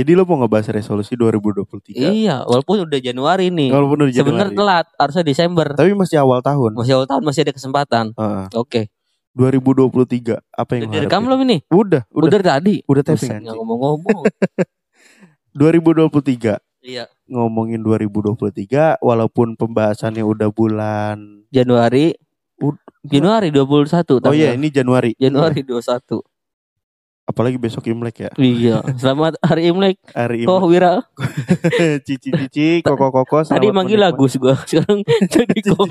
Jadi lo mau ngebahas resolusi 2023 Iya, walaupun udah Januari nih. Walaupun udah Sebenarnya Januari telat, harusnya Desember. Tapi masih awal tahun Masih awal tahun masih ada kesempatan. Heeh. Oke. 2023 Apa yang Udah harapin? belum ini? Udah Udah Udah, tadi. Udah tapping nggak anjing ngomong-ngomong. 2023 iya. Ngomongin 2023 Walaupun pembahasannya udah bulan Januari. Ud- Januari 21 Oh iya ini Januari Januari 21. Apalagi besok Imlek ya Iya. Selamat hari Imlek. Hari Oh, Imlek Wira. Cici-cici Koko-koko Tadi manggil. Agus gua. Sekarang jadi kok.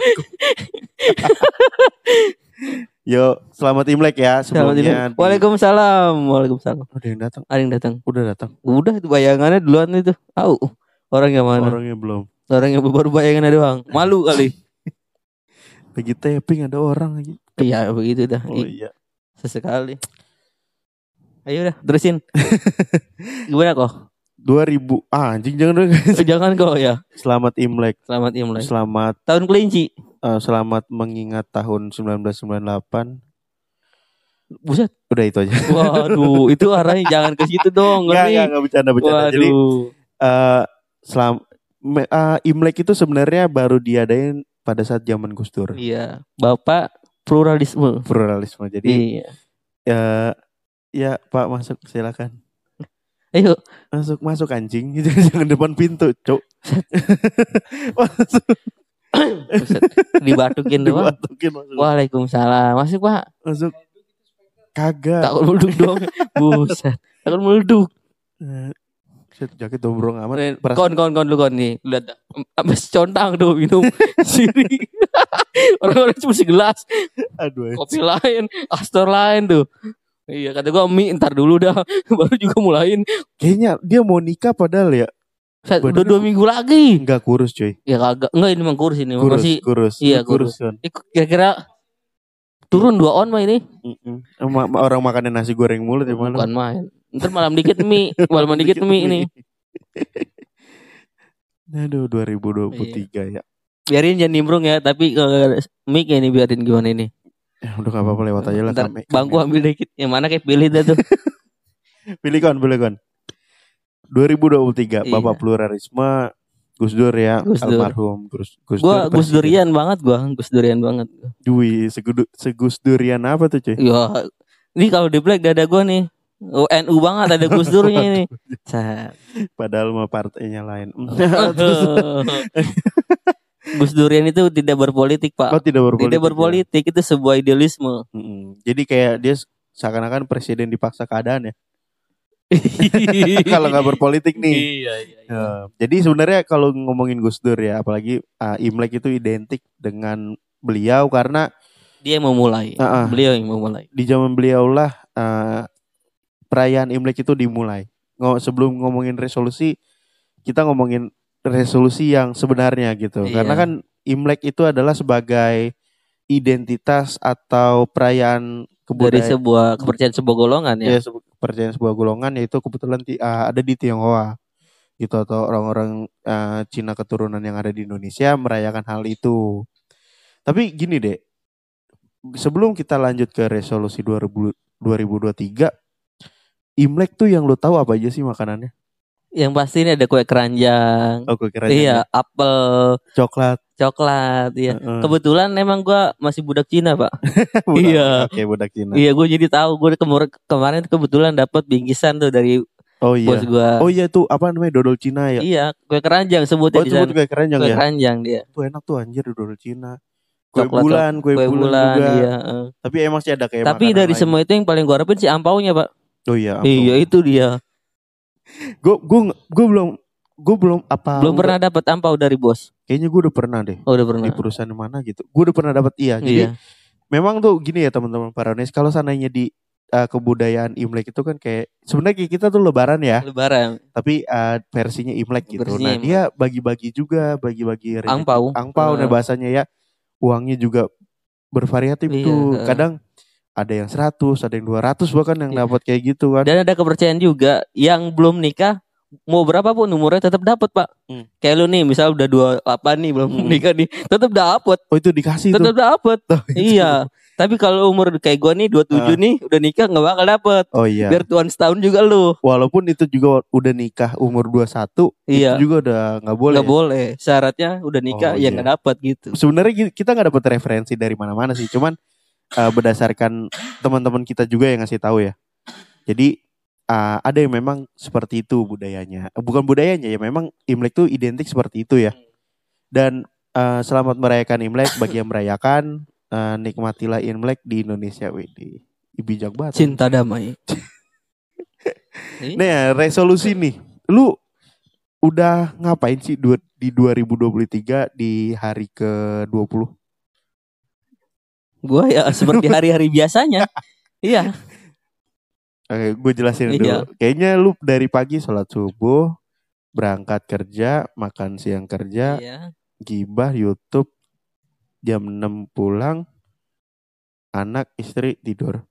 Yo selamat Imlek ya Selamat Imlek. Waalaikumsalam. Waalaikumsalam. Ada yang datang Ada yang datang. Udah datang Udah itu bayangannya duluan itu. Tahu. Orang yang mana? Orangnya belum Orang yang baru bayangannya doang. Malu kali. Lagi tapping ada orang lagi Iya begitu dah. Oh iya Sesekali. Ayo udah terusin. Gimana kok? 2000 ah, anjing jangan dong. Jangan kok ya. Selamat Imlek Selamat Imlek. Selamat Tahun kelinci. eh, Selamat mengingat tahun 1998 Buset. Udah itu aja Waduh, itu arahnya jangan ke situ dong. Enggak enggak enggak bercanda bercanda Jadi Waduh. eh selam eh, Imlek itu sebenarnya baru diadain pada saat zaman Gus Dur Iya. Bapak pluralisme. pluralisme jadi Iya. ya ya Pak masuk silakan Ayo. masuk masuk anjing jangan depan pintu cok masuk. Dibatukin doang. dibatukin masuk Waalaikumsalam. Masuk Pak. masuk kagak Takut meleduk dong. Buset. Takut meleduk. Eh, shit, jaket dombrong amat Peras- Kon kon kon lu kon nih. Lihat. Sampai contang tuh minum siri. Orang-orang cuma segelas. aduh Kopi lain, Astor lain tuh. Iya kata gua mie ntar dulu dah baru juga mulain. kayaknya dia mau nikah padahal ya Set, udah dua minggu lagi. enggak kurus cuy Ya kagak enggak ini memang kurus ini kurus masih kurus iya, kurus Eh, kira-kira turun dua on mah ini Mm-mm. Orang makannya nasi goreng mulu di mana bukan main. Ntar malam dikit mie, malam dikit mie ini. Aduh 2023 ya. Biarin jangan nimbrung ya, tapi kalau mic ini biarin gimana ini. Ya udah gak apa-apa lewat aja lah Ntar kami. bangku kami. ambil dikit. Yang mana kayak pilih dah tuh. Pilih kon, pilih kon. 2023 Iya. Bapak pluralisme Gus Dur ya, Gus Dur. almarhum Gus Gus Gua Dur. Gus. Durian banget gua, Gus Durian banget. Dwi, segudu, segus durian apa tuh cuy? Ya, ini kalau di Black dada gua nih. NU banget ada Gus Durnya ini. Padahal mah partainya lain. Gus Durian itu tidak berpolitik, Pak. oh tidak berpolitik. tidak berpolitik itu sebuah idealisme. ya? Mm-mm. Jadi kayak dia seakan-akan presiden dipaksa keadaan ya. Kalau nggak berpolitik nih. Iya, iya, iya. Ya, jadi sebenarnya kalau ngomongin Gus Dur ya, apalagi ah, Imlek itu identik dengan beliau karena Dia yang memulai. Ah, ah. Beliau yang memulai. di zaman beliau lah ah, perayaan Imlek itu dimulai. Ngo- sebelum ngomongin resolusi, kita ngomongin resolusi yang sebenarnya gitu. Iya. Karena kan Imlek itu adalah sebagai identitas atau perayaan Dari kebudayaan sebuah kepercayaan sebuah golongan ya. ya sebu- kepercayaan sebuah golongan yaitu kebetulan ah, ada di Tionghoa gitu atau orang-orang ah, Cina keturunan yang ada di Indonesia merayakan hal itu. Tapi gini deh, sebelum kita lanjut ke resolusi 2000 2023, Imlek tuh yang lo tahu apa aja sih makanannya? Yang pasti ini ada kue keranjang. Oh, gue kira iya, apel, coklat. coklat, iya. Heeh. Kebetulan emang gua masih budak Cina, Pak. iya. Oke, budak Cina. Iya, gue jadi tahu. Gue kemur- kemarin kebetulan dapat bingkisan tuh dari Oh iya. bos gua. Oh iya tuh apa namanya dodol Cina ya? Iya, kue keranjang sebutnya Oh di itu sana. juga keranjang Kue ya? keranjang dia. Tuh enak tuh anjir dodol Cina. Kue Coklat, bulan, kue, Kue bulan, bulan, juga. iya. eh. Tapi emang sih ada kayak Tapi dari lain. semua itu yang paling gua harapin sih ampaunya, Pak. Oh iya. Iya, itu dia. Gue gue gue belum gue belum apa Belum pernah dapat ampau dari bos. Kayaknya gue udah pernah deh Oh, udah pernah. di perusahaan mana gitu. Gue udah pernah dapat iya. Jadi Iya. memang tuh gini ya teman-teman Paranes kalau seandainya di uh, kebudayaan Imlek itu kan kayak sebenarnya kita tuh Lebaran ya, Lebaran. tapi uh, versinya Imlek gitu. Versinya nah Imlek. dia bagi-bagi juga, bagi-bagi. Angpau. nah Eh. bahasanya ya. Uangnya juga bervariatif Iya, tuh. eh. Kadang ada yang 100, ada yang 200 bahkan yang Iya. dapat kayak gitu kan. Dan ada kepercayaan juga yang belum nikah mau berapa pun umurnya tetap dapat pak. Hmm. Kayak lu nih misal udah dua apa nih belum Hmm. nikah nih tetap dapat Oh itu dikasih tetap tuh. dapat. Oh, itu. iya. Tapi kalau umur kayak gua nih 27 nih udah nikah nggak bakal dapet. Oh iya. Biar tuan setahun juga lu. Walaupun itu juga udah nikah umur 21, Iya. itu juga udah nggak boleh. Nggak boleh. Syaratnya udah nikah Oh, ya iya. nggak dapet gitu. Sebenarnya kita nggak dapat referensi dari mana-mana sih, cuman eh, berdasarkan teman-teman kita juga yang ngasih tahu ya. Jadi eh, ada yang memang seperti itu budayanya. Eh, Bukan budayanya ya, memang Imlek tuh identik seperti itu ya. Dan eh, selamat merayakan Imlek bagi yang merayakan. eh, nikmatilah Imlek di Indonesia, WD. Bijak banget. Cinta damai. Nih ya, resolusi nih. Lu udah ngapain sih di 2023 di hari ke-20? Gua ya seperti hari-hari biasanya. Iya. Oke, gue jelasin Iya. dulu. Kayaknya lu dari pagi sholat subuh, berangkat kerja, makan siang kerja, Iya. gibah, YouTube, jam 6 pulang, anak, istri tidur.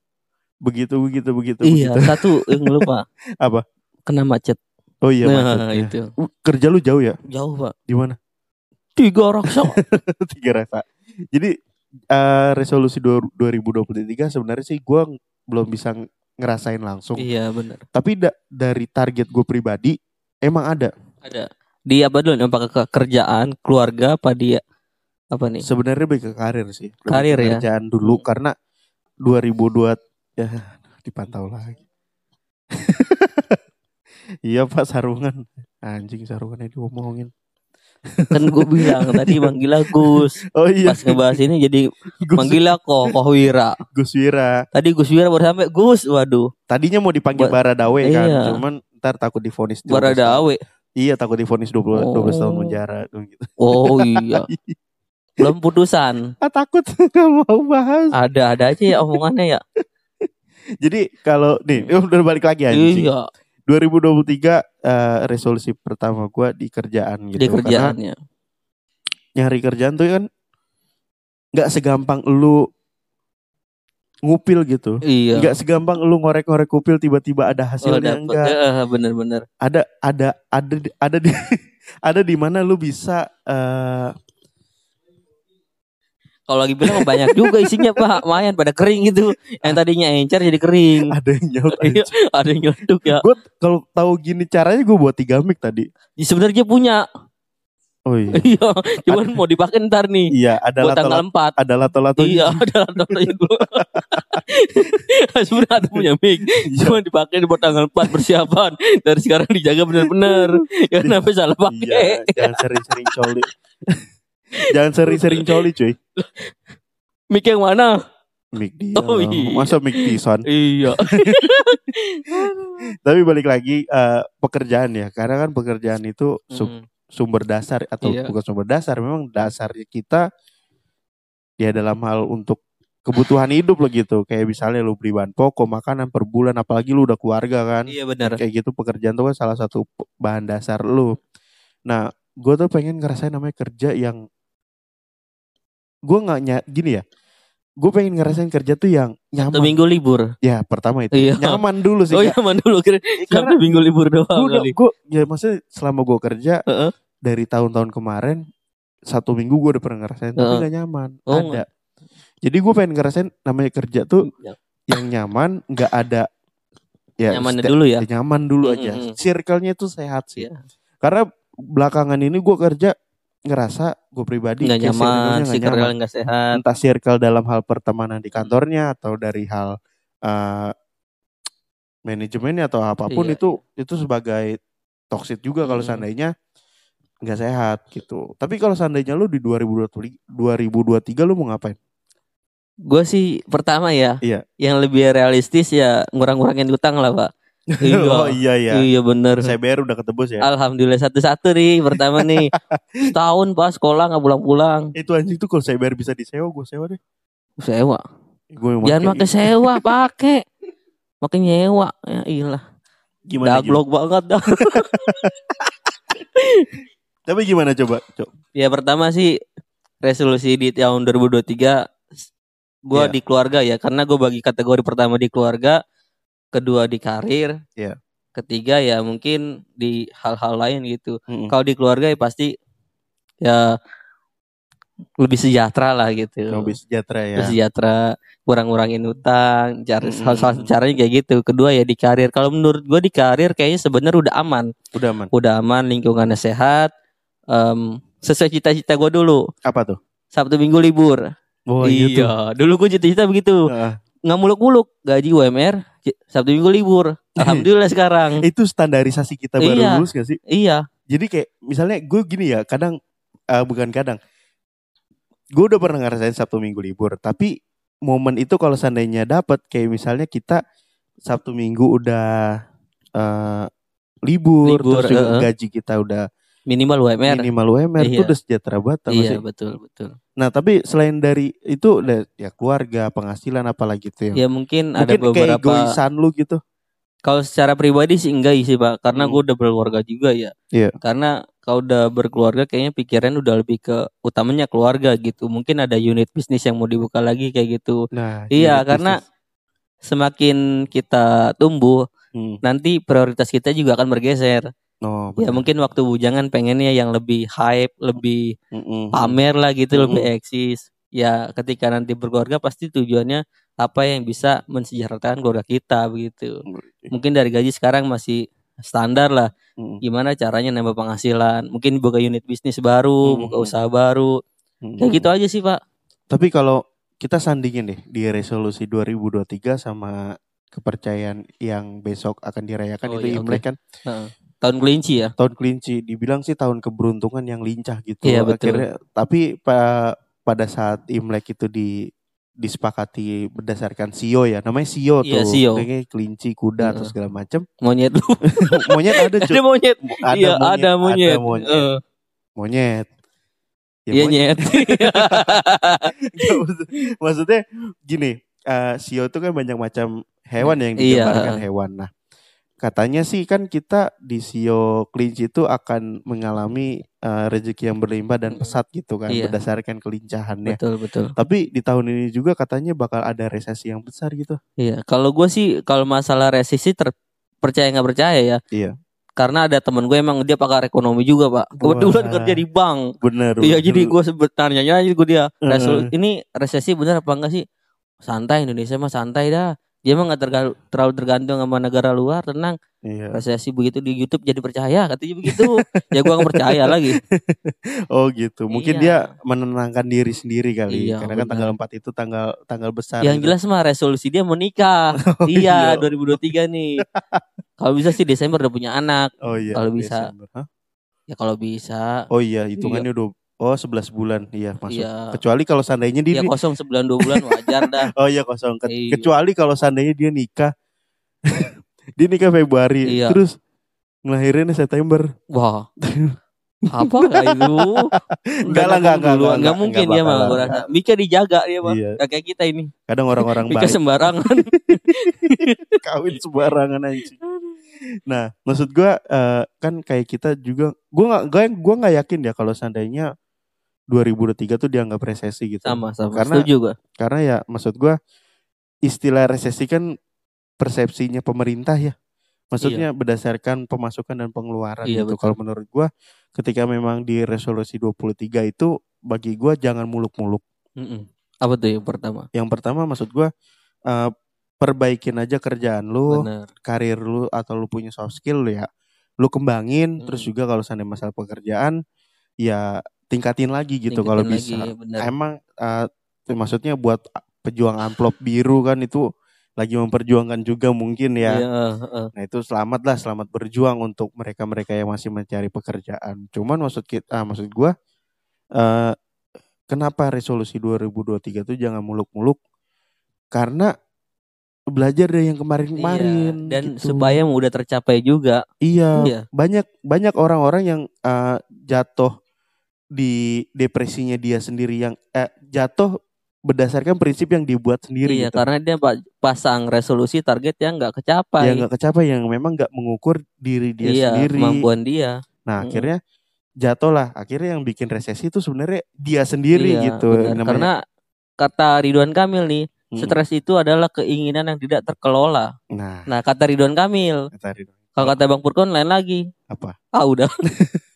Begitu, begitu, begitu, Iya, begitu. satu yang lupa. Apa? Kena macet. Oh iya, nah, macetnya. itu. Uh, Kerja lu jauh ya? Jauh, Pak. Di mana? Tiga raksa. Tiga rasa. Jadi eh, resolusi dua- 2023 sebenarnya sih gue belum bisa ng- ngerasain langsung. iya, benar. Tapi da- dari target gue pribadi emang ada. Ada. Di apa dulu? Apakah ke kerjaan, keluarga, apa dia apa nih? Sebenarnya lebih ke karir sih. Lebih Karir ke ya? Kerjaan dulu karena 2002 ya dipantau lagi. iya Pak sarungan. Anjing sarungannya diomongin. Kan gue bilang tadi manggil Gus. Oh iya. Pas ngebahas ini jadi Gus, manggil kok Koh Wira. Gus Wira. Tadi Gus Wira baru sampai Gus, waduh, Tadinya mau dipanggil Ba- Baradawe kan, Iya. cuman ntar takut divonis 12 tahun. Baradawe. Iya takut divonis 20 12 tahun Oh. penjara gitu. Oh iya. Belum putusan. Ah takut nggak mau bahas. Ada-ada aja ya omongannya ya. Jadi kalau nih udah balik lagi aja. Iya, 2023 eh, resolusi pertama gua di kerjaan gitu. di Karena kerjaannya. nyari kerjaan tuh kan nggak segampang lu ngupil gitu. Iya. Nggak segampang lu ngorek-ngorek kupil tiba-tiba ada Oh, hasilnya dapet. enggak. Eh, bener-bener. Ada ada ada ada di ada di mana lu bisa eh Kalau lagi bilang banyak juga isinya Pak, lumayan pada kering gitu. Yang tadinya encer jadi kering. ada yang nyaut. Iya, ada yang nyeletuk ya. Gue kalau tahu gini caranya gue buat tiga mic tadi. Ya, Sebenarnya punya. Oh iya. Iya, cuman mau dipakai ntar nih. Iya, ada Buat tanggal 4. ada lato-lato. Iya, ada lato-latonya gue. Sebenarnya ada punya mic. Iya. Cuma dipakai buat tanggal 4 persiapan. Dari sekarang dijaga benar-benar. Ya kenapa salah Iya, pakai? jangan sering-sering coli. Jangan sering-sering coli, cuy. Mic yang mana? Mic dia. Oh, iya. Masa mic Tison? Iya. Tapi balik lagi eh, pekerjaan ya. Karena kan pekerjaan itu sum- Mm. sumber dasar atau Iya. bukan sumber dasar, memang dasarnya kita ya dalam hal untuk kebutuhan hidup lo gitu. Kayak misalnya lu beli bahan pokok, makanan per bulan, apalagi lu udah keluarga kan. Iya benar. kayak gitu pekerjaan tuh kan salah satu bahan dasar lu. Nah, gue tuh pengen ngerasain namanya kerja yang gue nggak ny gini ya. Gue pengen ngerasain kerja tuh yang Satu nyaman. minggu libur. Ya pertama itu Iya. nyaman dulu sih. Oh iya mana dulu kira karena Sabtu minggu libur doang gue udah kali. gue ya maksudnya selama gue kerja Heeh. dari tahun-tahun kemarin satu minggu gue udah pernah ngerasain tapi Heeh. gak nyaman. Oh, ada. Jadi gue pengen ngerasain namanya kerja tuh Ya. yang nyaman, nggak ada ya Nyamannya ste- dulu ya. nyaman dulu aja. Mm-mm. Circle-nya tuh sehat sih. Iya. Karena belakangan ini gue kerja ngerasa gue pribadi Nggak nyaman, nggak circle nyaman. nggak sehat. Entah circle dalam hal pertemanan di kantornya atau dari hal eh, manajemennya atau apa pun Iya. itu itu sebagai toxic juga kalau Mm. seandainya nggak sehat gitu. Tapi kalau seandainya lu di 2023 2023 lu mau ngapain? Gue sih pertama ya, Iya. yang lebih realistis ya ngurang-ngurangin utang lah pak. Iya, oh iya iya. iya bener. CBR udah ketebus ya. Alhamdulillah satu-satu nih pertama nih. Setahun pas sekolah nggak pulang-pulang. Itu anjing tuh kalau CBR bisa disewa gue sewa deh. Sewa. Gue Jangan pakai sewa, pakai. Pakai nyewa. Ya iyalah. gimana? Daglok banget dah. Tapi gimana coba? Coba. Ya pertama sih resolusi di tahun 2023 gua Iya. di keluarga ya karena gue bagi kategori pertama di keluarga, kedua di karir, Iya. ketiga ya mungkin di hal-hal lain gitu. Mm-mm. Kalau di keluarga ya pasti ya lebih sejahtera lah gitu. lebih sejahtera ya. Lebih sejahtera, kurang-kurangin utang, cari Mm-mm. salah satu caranya kayak gitu. Kedua ya di karir. Kalau menurut gua di karir kayaknya sebenarnya udah aman, Udah man. udah aman, lingkungannya sehat. em, sesuai cita-cita gua dulu. Apa tuh? Sabtu Minggu libur. Oh gitu. iya, dulu gua cita-cita begitu. Heeh. Nggak muluk-muluk, gaji UMR, Sabtu Minggu libur. Alhamdulillah sekarang. itu standarisasi kita baru Iya. lulus gak sih? Iya, Jadi kayak misalnya gue gini ya, kadang eh, bukan kadang. Gue udah pernah ngerasain Sabtu Minggu libur, tapi momen itu kalau seandainya dapat kayak misalnya kita Sabtu Minggu udah eh, libur, Libur, terus juga eh, eh. gaji kita udah minimal UMR. minimal UMR itu Iya. udah sejahtera banget Iya, sih? betul, betul. Nah tapi selain dari itu udah ya keluarga, penghasilan apalagi itu Ya mungkin, ada Mungkin kayak beberapa egoisan lu gitu. Kalau secara pribadi sih enggak sih pak, karena Hmm. gue udah berkeluarga juga ya. Iya. Karena kalau udah berkeluarga, kayaknya pikiran udah lebih ke utamanya keluarga gitu. Mungkin ada unit bisnis yang mau dibuka lagi kayak gitu. Nah, Iya, karena bisnis. semakin kita tumbuh, Hmm. nanti prioritas kita juga akan bergeser. Oh, Ya mungkin waktu bujangan pengennya yang lebih hype, lebih Mm-mm. pamer lah gitu, Mm-mm. lebih eksis. Ya ketika nanti berkeluarga pasti tujuannya apa yang bisa mensejahterakan keluarga kita begitu. Mungkin dari gaji sekarang masih standar lah. Mm-mm. gimana caranya nambah penghasilan mungkin buka unit bisnis baru Hmm. buka usaha baru Mm-mm. kayak gitu aja sih pak Tapi kalau kita sandingin deh di resolusi 2023 sama kepercayaan yang besok akan dirayakan Oh, itu iya, Imlek kan tahun kelinci ya? Tahun kelinci. Dibilang sih tahun keberuntungan yang lincah gitu. Iya, betul. akhirnya tapi pa- pada saat Imlek itu di disepakati berdasarkan sio ya. Namanya sio Iya, tuh. Sio. kayaknya kelinci kuda atau Heeh. segala macam monyet lu. Monyet ada cuy ada monyet. Ada iya monyet, ada monyet, ada monyet. Eh, monyet. Ya, iya monyet. nyet. Maksudnya gini eh sio itu kan banyak macam hewan yang Iya. digambarkan hewan. Nah katanya sih kan kita di sio kelinci itu akan mengalami eh, rezeki yang berlimpah dan pesat gitu kan Iya. berdasarkan kelincahannya. Betul betul. Tapi di tahun ini juga katanya bakal ada resesi yang besar gitu. Iya kalau gue sih kalau masalah resisi ter percaya nggak percaya ya. Iya. karena ada temen gue emang dia pakar ekonomi juga pak. Kebetulan Wah. kerja di bank. Bener iya jadi gue sebut tanya aja gue dia. Resul, ini resesi bener apa enggak sih? Santai Indonesia mah santai dah dia mah nggak tergal- terlalu tergantung sama negara luar tenang iya. resesi begitu di YouTube jadi percaya katanya begitu ya gua nggak percaya lagi oh gitu mungkin Iya. dia menenangkan diri sendiri kali Iya, karena kan tanggal 4 itu tanggal tanggal besar yang gitu. jelas mah resolusi dia menikah Oh, iya 2023 nih kalau bisa sih Desember udah punya anak Oh iya. Kalau bisa. Desember. Hah? ya kalau bisa Oh iya, hitungannya udah oh 11 bulan. Iya, masuk. Iya. Kecuali kalau seandainya dia ya kosong sebulan dua bulan wajar dah Oh iya kosong. Ke- Iya. Kecuali kalau seandainya dia nikah. dia nikah Februari, Iya. terus ngelahirinnya September. wah apa lah itu Enggak lah, enggak, enggak, enggak, Enggak mungkin enggak dia mah gua rasa Mika dijaga dia mah Iya. Gak kayak kita ini Kadang orang-orang Mika baik sembarangan kawin sembarangan anjing. Nah, maksud gua eh, kan kayak kita juga gua nggak gua, gua nggak yakin ya kalau seandainya 2023 tuh dianggap resesi gitu. sama sama Karena- setuju gua Karena ya maksud gua istilah resesi kan persepsinya pemerintah ya. Maksudnya berdasarkan pemasukan dan pengeluaran Iya, gitu. Kalau menurut gua ketika memang di resolusi 23 itu bagi gua jangan muluk-muluk. Mm-mm. apa tuh yang pertama Yang pertama maksud gua eh, perbaikin aja kerjaan lu, benar karir lu atau lu punya soft skill lu ya. Lu kembangin Mm. terus juga kalau seandainya masalah pekerjaan ya tingkatin lagi gitu kalau bisa. benar. Emang eh, maksudnya buat pejuang amplop biru kan itu lagi memperjuangkan juga mungkin ya. Iya, heeh. Nah itu selamat lah, selamat berjuang untuk mereka-mereka yang masih mencari pekerjaan. Cuman maksud kita, ah, maksud gua, eh, kenapa resolusi 2023 itu jangan muluk-muluk? Karena belajar dari yang kemarin-kemarin. Iya, dan gitu. supaya mudah tercapai juga iya, Iya. banyak banyak orang-orang yang eh, jatuh di depresinya dia sendiri yang eh, jatuh berdasarkan prinsip yang dibuat sendiri. iya gitu. karena dia pa- pasang resolusi target yang nggak kecapai yang nggak kecapai yang memang nggak mengukur diri dia iya sendiri. kemampuan dia Nah, Mm. akhirnya jatuh lah. Akhirnya yang bikin resesi itu sebenarnya dia sendiri Iya, gitu. benar. Karena kata Ridwan Kamil nih Mm. stres itu adalah keinginan yang tidak terkelola Nah, nah kata Ridwan Kamil kata Ridwan. kalau kata Bang Purkon lain lagi apa? ah udah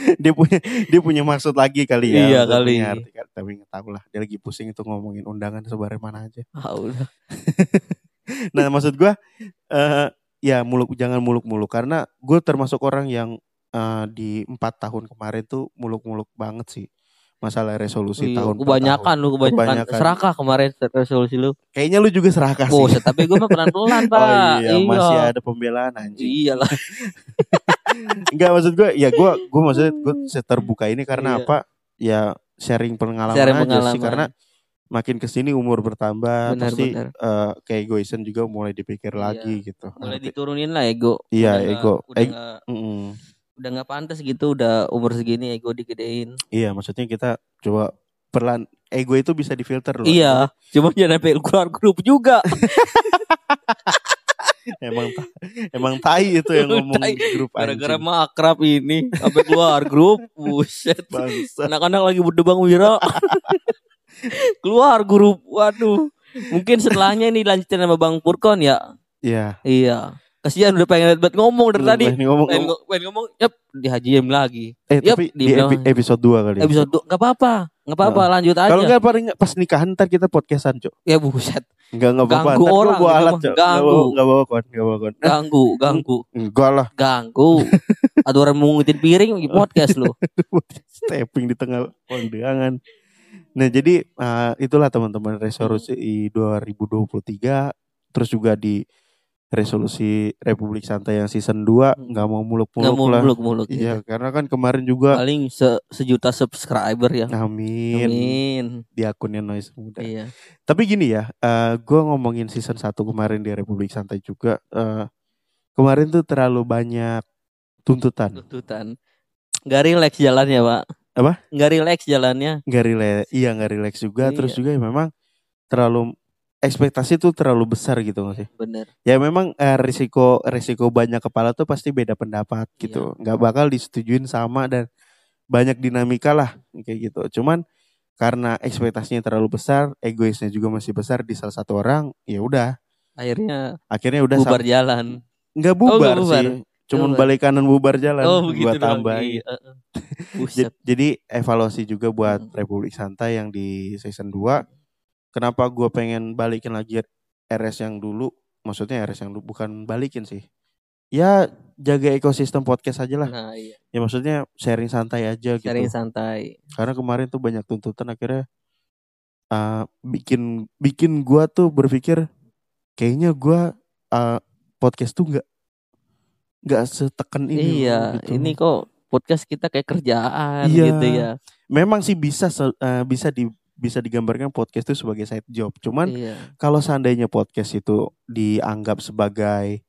dia punya dia punya maksud lagi kali ya. Iya kali. arti. Tapi nggak tahu lah. Dia lagi pusing itu ngomongin undangan sebarang mana aja. Ah, udah. Nah maksud gua eh ya muluk jangan muluk-muluk karena gue termasuk orang yang eh, di empat tahun kemarin tuh muluk-muluk banget sih masalah resolusi Iya, tahun kebanyakan tahun. lu kebanyakan. Kebanyakan. Serakah kemarin resolusi lu. Kayaknya lu juga serakah sih. Tapi gue mah pelan-pelan, Pak. Oh iya, masih ada pembelaan anjing. Iya lah. Enggak maksud gue ya gue gue maksudnya gue terbuka ini karena Iya. apa? Ya sharing pengalaman Sharing aja pengalaman. sih karena makin ke sini umur bertambah Benar, pasti benar. eh, keegoisan juga mulai dipikir Iya. lagi gitu. Mulai Ngerti? diturunin lah ego. Iya, Udah ego. Udah Eg- nggak Mm-mm. udah nggak pantas gitu udah umur segini ego digedein. Iya maksudnya kita coba perlahan ego itu bisa difilter loh. Iya, cuma jangan sampai keluar grup juga. emang emang tai itu yang ngomong Tai. di grup Gara-gara mah akrab ini sampai keluar grup. Buset. Anak-anak lagi berdua Bang Wira. keluar grup. Waduh. Mungkin setelahnya ini lanjutin sama Bang Purkon ya. Iya. Iya. Kasihan udah pengen banget ngomong dari tadi. Pengen ngomong, Pengen, ngo- pengen ngomong, yep, dihajiin lagi. eh Yap, tapi di epi- episode 2 kali. ya. Episode dua, nggak apa-apa, nggak apa-apa, lanjut aja. Kalau enggak paling pas nikahan ntar kita podcastan, Cok. ya buset, Enggak enggak apa-apa. Ganggu gua orang gitu alat, Ganggu. enggak bawa kon, enggak bawa kon. ganggu, ganggu, Enggak lah. ganggu. Ada orang mau ngitin piring lagi podcast lu. Stepping di tengah kondangan. Nah, jadi eh, itulah teman-teman resolusi Hmm. 2023 terus juga di resolusi Republik Santai yang season 2 Hmm. nggak mau muluk-muluk Nggak mau lah. muluk-muluk. Iya, karena kan kemarin juga Paling se- sejuta subscriber ya. amin, Amin. di akunnya Noise Muda. Iya. Tapi gini ya, eh gue ngomongin season 1 kemarin di Republik Santai juga. eh kemarin tuh terlalu banyak tuntutan. Tuntutan. Gak relax jalannya, Pak. Apa? Gak relax jalannya. Nggak relax, iya nggak relax juga. Iya. Terus juga ya memang terlalu ekspektasi tuh terlalu besar gitu nggak sih? Bener. Ya memang eh, risiko risiko banyak kepala tuh pasti beda pendapat Iya. gitu. Nggak bakal disetujuin sama dan banyak dinamika lah kayak gitu. Cuman karena ekspektasinya terlalu besar, egoisnya juga masih besar di salah satu orang, ya udah. Akhirnya Akhirnya udah bubar jalan. nggak Oh, bubar, nggak bubar. sih. Cuman Bubar. balik kanan bubar jalan. Oh begitu gua doang. tambahin. Iya. Ja- Buset. Jadi evaluasi juga buat Hmm. Republik Santai yang di season 2 Kenapa gue pengen balikin lagi RS yang dulu Maksudnya RS yang dulu bukan balikin sih Ya jaga ekosistem podcast aja lah Nah, iya. Ya maksudnya sharing santai aja gitu Sharing santai. Karena kemarin tuh banyak tuntutan akhirnya uh, Bikin bikin gue tuh berpikir Kayaknya gue uh, podcast tuh nggak nggak setekan ini iya, gitu. ini kok podcast kita kayak kerjaan Iya. gitu ya. memang sih bisa eh, bisa di bisa digambarkan podcast itu sebagai side job. Cuman iya. kalau seandainya podcast itu dianggap sebagai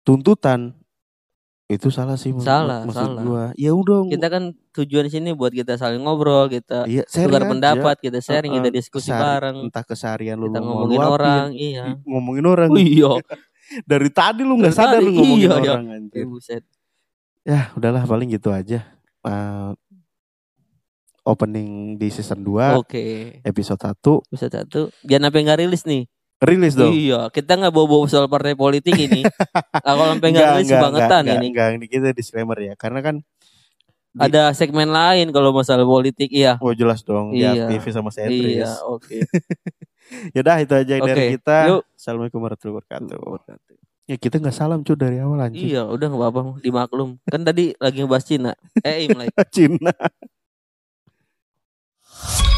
tuntutan itu salah sih Salah, maksud salah. gua. Ya udah Kita kan tujuan sini buat kita saling ngobrol, kita iya, tukar aja. pendapat, kita sharing, Heeh, kita diskusi kesehari- bareng, Entah keseharian lu kita ngomongin luapin, orang, iya. ngomongin orang. Oh, iya. Dari tadi lu nggak sadar lu ngomongin iya, iya. orang anjir. buset. Ya, udahlah paling gitu aja. Eh, opening di season 2 Oke. episode 1 Buset satu. Jangan sampai nggak rilis nih. rilis dong. Iya, kita nggak bawa-bawa soal partai politik ini. kalau sampai nggak rilis bangetan enggak, ini. enggak, ini kita disclaimer ya. Karena kan di- Ada segmen lain kalau masalah politik, iya. Oh jelas dong di Iya. aktivis sama sentris. Iya, oke. Yaudah itu aja dari Oke, kita. yuk. Assalamualaikum warahmatullahi wabarakatuh. Ya kita nggak salam cuy dari awal anjing. Iya, udah nggak apa-apa, dimaklum. Kan tadi lagi ngebahas Cina. Eh, Imlek. Cina. you